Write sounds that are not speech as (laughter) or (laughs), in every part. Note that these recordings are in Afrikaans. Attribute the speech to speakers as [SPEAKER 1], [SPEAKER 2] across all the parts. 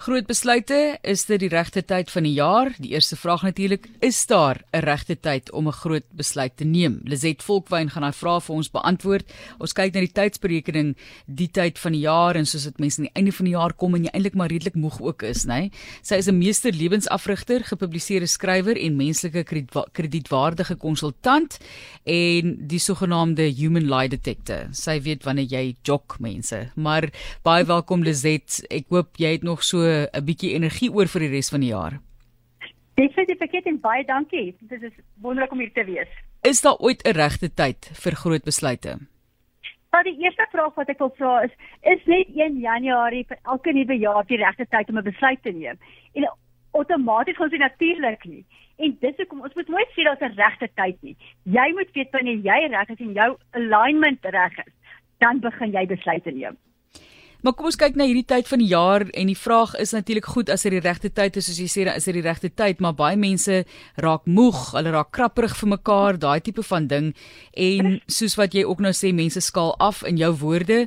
[SPEAKER 1] Groot besluite, is dit die regte tyd van die jaar? Die eerste vraag natuurlik, is daar 'n regte tyd om 'n groot besluit te neem? Lizet Volkwyn gaan daai vraag vir ons beantwoord. Ons kyk na die tydsberekening, die tyd van die jaar en soos dit mense aan die einde van die jaar kom en jy eintlik maar redelik moeg ook is, nê? Sy is 'n meester lewensafrigter, gepubliseerde skrywer en menslike kredietwaardige konsultant en die sogenaamde human lie detector. Sy weet wanneer jy jok mense. Maar baie welkom Lizet. Ek hoop jy het nog so 'n bietjie energie oor vir die res van die jaar.
[SPEAKER 2] Definitief ek het en baie dankie. Dit is wonderlik om hier te wees.
[SPEAKER 1] Is daar ooit 'n regte tyd vir groot besluite?
[SPEAKER 2] Maar die eerste vraag wat ek wil vra is, is net 1 Januarie vir elke nuwe jaar die regte tyd om 'n besluit te neem? En outomaties gaan dit natuurlik nie. En dis hoekom ons moet nooit sê daar's 'n regte tyd nie. Jy moet weet wanneer jy reg is en jou alignment reg is, dan begin jy besluite neem.
[SPEAKER 1] Maar kom ons kyk na hierdie tyd van die jaar en die vraag is natuurlik goed as dit die regte tyd is soos jy sê is dit die regte tyd maar baie mense raak moeg, hulle raak krapperig vir mekaar, daai tipe van ding. En soos wat jy ook nou sê mense skaal af in jou woorde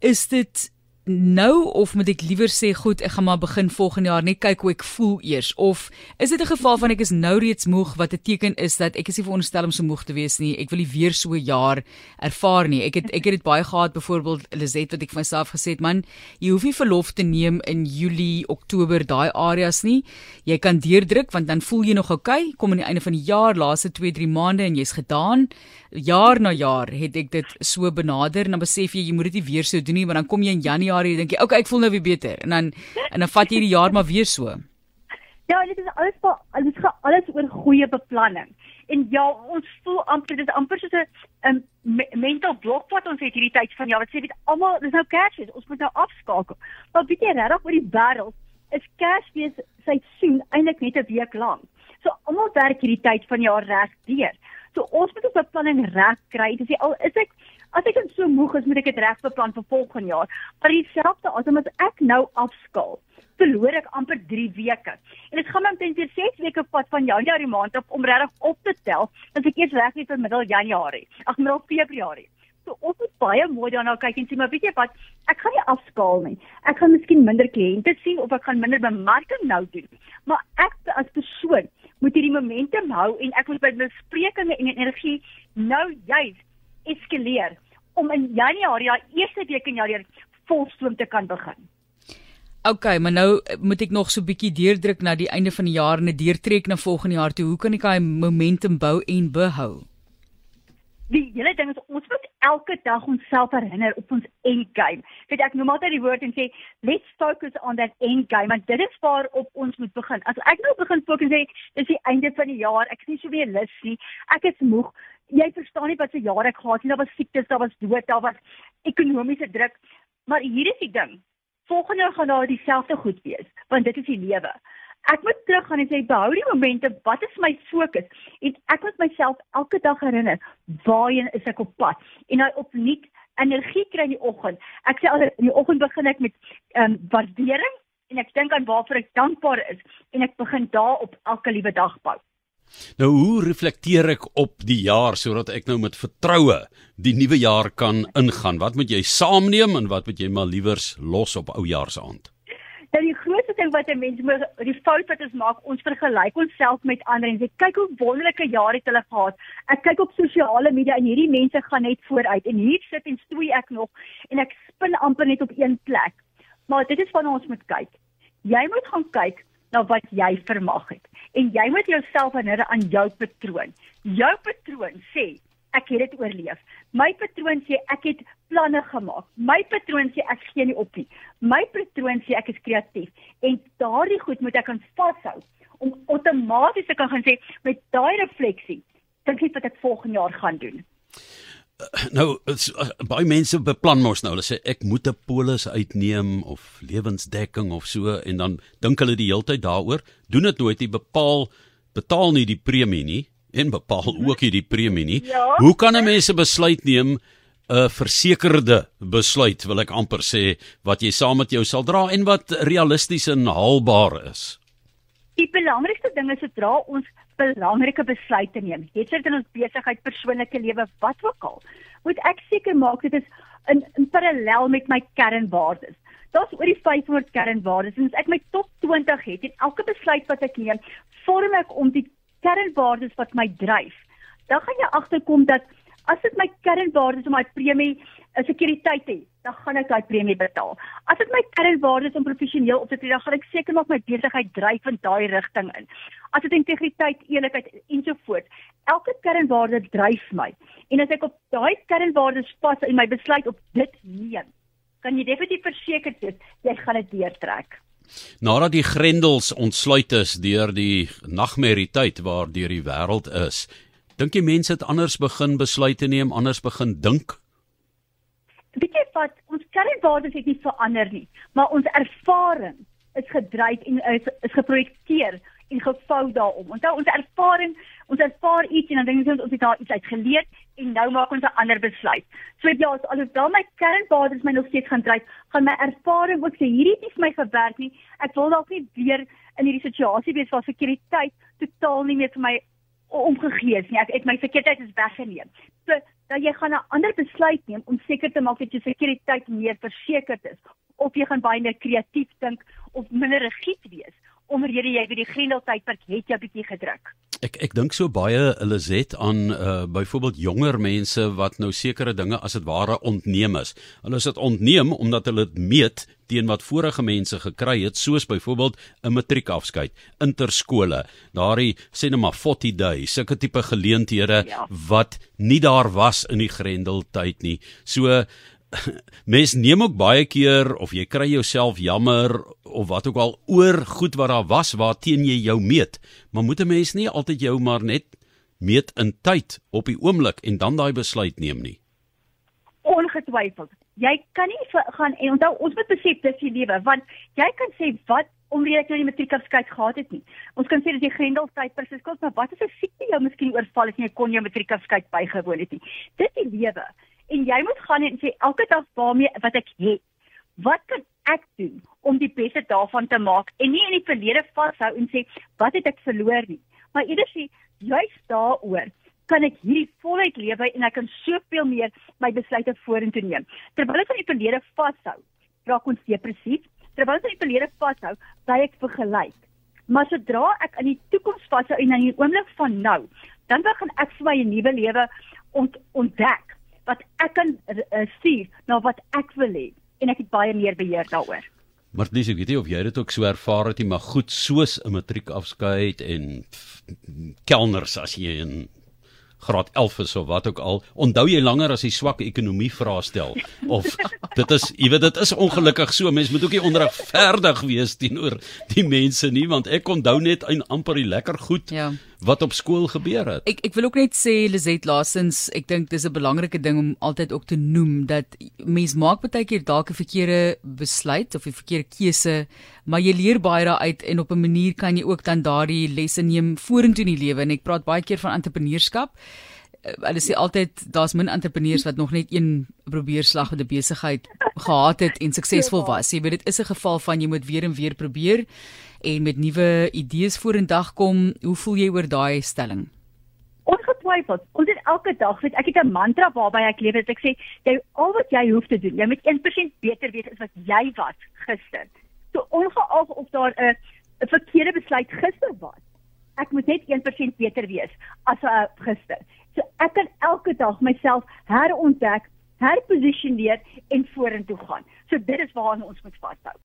[SPEAKER 1] is dit nou of moet ek liewer sê goed ek gaan maar begin volgende jaar net kyk hoe ek voel eers. Of is dit 'n geval van ek is nou reeds moeg wat 'n teken is dat ek is nie veronderstel om so moeg te wees nie. Ek wil nie weer so 'n jaar ervaar nie. Ek het ek het dit baie gehad byvoorbeeld Lizet wat ek vir myself gesê het man jy hoef nie verlof te neem in Julie Oktober daai areas nie. Jy kan deurdruk want dan voel jy nog oukei okay, kom aan die einde van die jaar laaste 2 3 maande en jy's gedaan. Jaar na jaar het ek dit so benader. En dan besef jy jy moet dit nie weer so doen nie want dan kom jy in Januarie en dink jy okay ek voel nou weer beter en dan en dan vat jy die jaar maar weer so.
[SPEAKER 2] Ja, dit is alles alles gaan alles oor goeie beplanning. En ja, ons voel amper dit is amper soos 'n um, mental blok wat ons het hierdie tyd van ja, wat sê dit almal dis nou Kersfees, ons moet nou afskakel. Maar weet jy regtig oor die wêreld is Kersfees seisoen eintlik net 'n week lank. So almal werk hierdie tyd van jaar reg deur. So ons moet ons beplanning reg kry. Dis al is ek as ek so moeg is, moet ek dit reg beplan vir volgende jaar. Maar dieselfde as as ek nou afskaal, verloor ek amper 3 weke. En dit gaan my omtrent 6 weke vat van Januarie maand op om regtig op te tel, as ek eers reg is vir middel Januarie. Ag, middel Februarie. So ons moet baie mooi daarna kyk en sê maar weet jy wat, ek gaan nie afskaal nie. Ek gaan miskien minder kliënte sien of ek gaan minder bemarking nou doen. Maar ek as persoon moet hierdie momentum hou en ek moet by besprekinge en energie nou juis eskaleer om in Januarie, die eerste week in Januarie volstroom te kan begin.
[SPEAKER 1] OK, maar nou moet ek nog so 'n bietjie deurdruk na die einde van die jaar en 'n deurtrek na volgende jaar toe. Hoe kan ek daai momentum bou en behou?
[SPEAKER 2] Die hele ding is ons moet elke dag onsself herinner op ons end game. Weet ek noem altyd die woord en sê let's focus on that end game want dit is waar op ons moet begin. As ek nou begin fokus sê dis die einde van die jaar, ek is nie so weer lus nie. Ek is moeg. Jy verstaan nie wat se jaar ek gehad het nie. Daar was siektes, daar was dood, daar was ekonomiese druk. Maar hier is die ding. Volgende jaar gaan daar dieselfde goed wees want dit is die lewe ek moet teruggaan en sê behou die momente wat is my fokus en ek moet myself elke dag herinner waarheen is ek op pad en nou opnuut energie kry in die oggend ek sê altyd in die oggend begin ek met ehm um, waardering en ek dink aan waarvoor ek dankbaar is en ek begin daarop elke liewe dag bou
[SPEAKER 3] Nou hoe reflekteer ek op die jaar sodat ek nou met vertroue die nuwe jaar kan ingaan? Wat moet jy saamneem en wat moet jy maar liewers los op oujaarsand?
[SPEAKER 2] Dat die grootste ding wat 'n mens moet die fout wat ons maak, ons vergelyk onsself met ander en sê kyk hoe wonderlike jare het hulle gehad. Ek kyk op sosiale media en hierdie mense gaan net vooruit en hier sit en stoei ek nog en ek spin amper net op een plek. Maar dit is van ons moet kyk. Jy moet gaan kyk na wat jy vermag het en jy moet jouself herinner aan jou patroon. Jou patroon sê ek het dit oorleef. My patroon sê ek het planne gemaak. My patroon sê ek gee nie op nie. My patroon sê ek is kreatief en daardie goed moet ek aan vashou om outomaties te kan gaan sê met daai refleksie dink ek wat ek volgende jaar gaan doen.
[SPEAKER 3] Nou, is, uh, baie mense beplan mos nou, hulle sê ek moet 'n polis uitneem of lewensdekking of so en dan dink hulle die hele tyd daaroor, doen dit nooit nie, bepaal betaal nie die premie nie en bepaal ook hierdie premie nie. Ja. Hoe kan 'n mens 'n besluit neem 'n versekerde besluit wil ek amper sê wat jy saam met jou sal dra en wat realisties en haalbaar is.
[SPEAKER 2] Die belangrikste ding is sodra ons belangrike besluite neem, het dit in ons besigheid, persoonlike lewe, wat ook al, moet ek seker maak dit is in, in parallel met my kernwaardes. Daar's oor die 500 kernwaardes en as ek my top 20 het en elke besluit wat ek neem, vorm ek om die kernwaardes wat my dryf. Dan gaan jy agterkom dat as dit my kernwaardes om my premie 'n sekuriteit het, dan gaan ek daai premie betaal. As dit my kernwaardes om professioneel op te tree, dan gaan ek seker maak my besigheid dryf in daai rigting in. As dit integriteit, eerlikheid ensovoorts, elke kernwaarde dryf my. En as ek op daai kernwaardes pas en my besluit op dit neem, kan jy definitief verseker wees jy gaan dit deurtrek.
[SPEAKER 3] Nadat die grendels ontsluit is deur die nagmerrie tyd waar deur die wêreld is, dink jy mense het anders begin besluite neem, anders begin dink?
[SPEAKER 2] Wat, ons kernwaardes het nie verander nie, maar ons ervaring is gedryf en is, is geprojekteer en gevou daarom. Onthou ons ervaring, ons ervaar iets en dan dink ons ons het daar iets uit geleer en nou maak ons 'n ander besluit. So ja, as alhoewel my kernwaardes my nog steeds gaan dryf, gaan my ervaring ook sê hierdie vir my gewerk nie. Ek wil dalk nie weer in hierdie situasie wees waar sekuriteit totaal nie meer vir my omgegee is nie. Ek het my sekuriteit is weggeneem. So dat jy gaan 'n ander besluit neem om seker te maak dat jou sekuriteit meer versekerd is of jy gaan baie meer kreatief dink of minder rigied wees omrede jy by die grendeltydperk het 'n bietjie gedruk.
[SPEAKER 3] Ek ek dink so baie het aan uh byvoorbeeld jonger mense wat nou sekere dinge as dit ware ontneem is. Hulle is dit ontneem omdat hulle dit meet teen wat vorige mense gekry het soos byvoorbeeld 'n matriekafskeid, interskole, daardie sê net maar 40 days, sulke tipe geleenthede ja. wat nie daar was in die grendeltyd nie. So (laughs) mens neem ook baie keer of jy kry jouself jammer of wat ook al oor goed wat daar was waarteen jy jou meet, maar moet 'n mens nie altyd jou maar net meet in tyd op die oomblik en dan daai besluit neem nie.
[SPEAKER 2] Ongetwyfeld. Jy kan nie gaan en onthou ons moet besef dis die lewe want jy kan sê wat omdat ek nou die matriekafskeid gehad het nie. Ons kan sê dat jy grendeltyd presies kos maar wat as 'n siekte jou miskien oorval het en jy kon jou matriekafskeid bygewoon het nie. Dit is die lewe en jy moet gaan en sê elke dag waarmee wat ek het. Wat kan ek doen om die beste daarvan te maak en nie in die verlede vashou en sê wat het ek verloor nie, maar eerder sê juist daaroor kan ek hierdie voluit lewe en ek kan soveel meer my besluite vorentoe neem. Terwyl ek aan die verlede vashou, raak ons depressief. Terwyl ek aan die verlede vashou, bly ek vergelyk. Maar sodra ek aan die toekoms vashou en aan die oomblik van nou, dan begin ek vir my 'n nuwe lewe ont ontdek wat ek kan uh, stuur na wat ek wil hê en ek het baie meer beheer daaroor.
[SPEAKER 3] Maar dis ek weet nie of jy dit ook so ervaar het nie, maar goed soos 'n matriekafskeid en kelners as jy in graad 11 is of wat ook al, onthou jy langer as die swak ekonomie vraestel of (laughs) dit is jy weet dit is ongelukkig so mense moet ook nie onregverdig wees teenoor die mense nie want ek onthou net en amper die lekker goed ja wat op skool gebeur het.
[SPEAKER 1] Ek ek wil ook net sê Lizet laasens, ek dink dis 'n belangrike ding om altyd ook te noem dat mens maak baie keer dalk 'n verkeerde besluit of 'n verkeerde keuse, maar jy leer baie daaruit en op 'n manier kan jy ook dan daardie lesse neem vorentoe in die lewe en ek praat baie keer van entrepreneurskap. Eh, hulle sê altyd daar's min entrepreneurs wat nog net een probeerslag met 'n besigheid gehad het en suksesvol was. Jy weet dit is 'n geval van jy moet weer en weer probeer en met nuwe idees vorendag kom. Hoe voel jy oor daai stelling?
[SPEAKER 2] Ongetwyfeld. Ons het elke dag, weet ek het 'n mantra waarby ek lewe dat ek sê jy al wat jy hoef te doen, jy moet 1% beter wees as wat jy was gister. So ongeag of daar 'n 'n verkeerde besluit gister was, ek moet net 1% beter wees as uh, gister. So ek kan elke dag myself herontdek, herposisioneer en vorentoe gaan. So dit is waaraan ons moet vashou.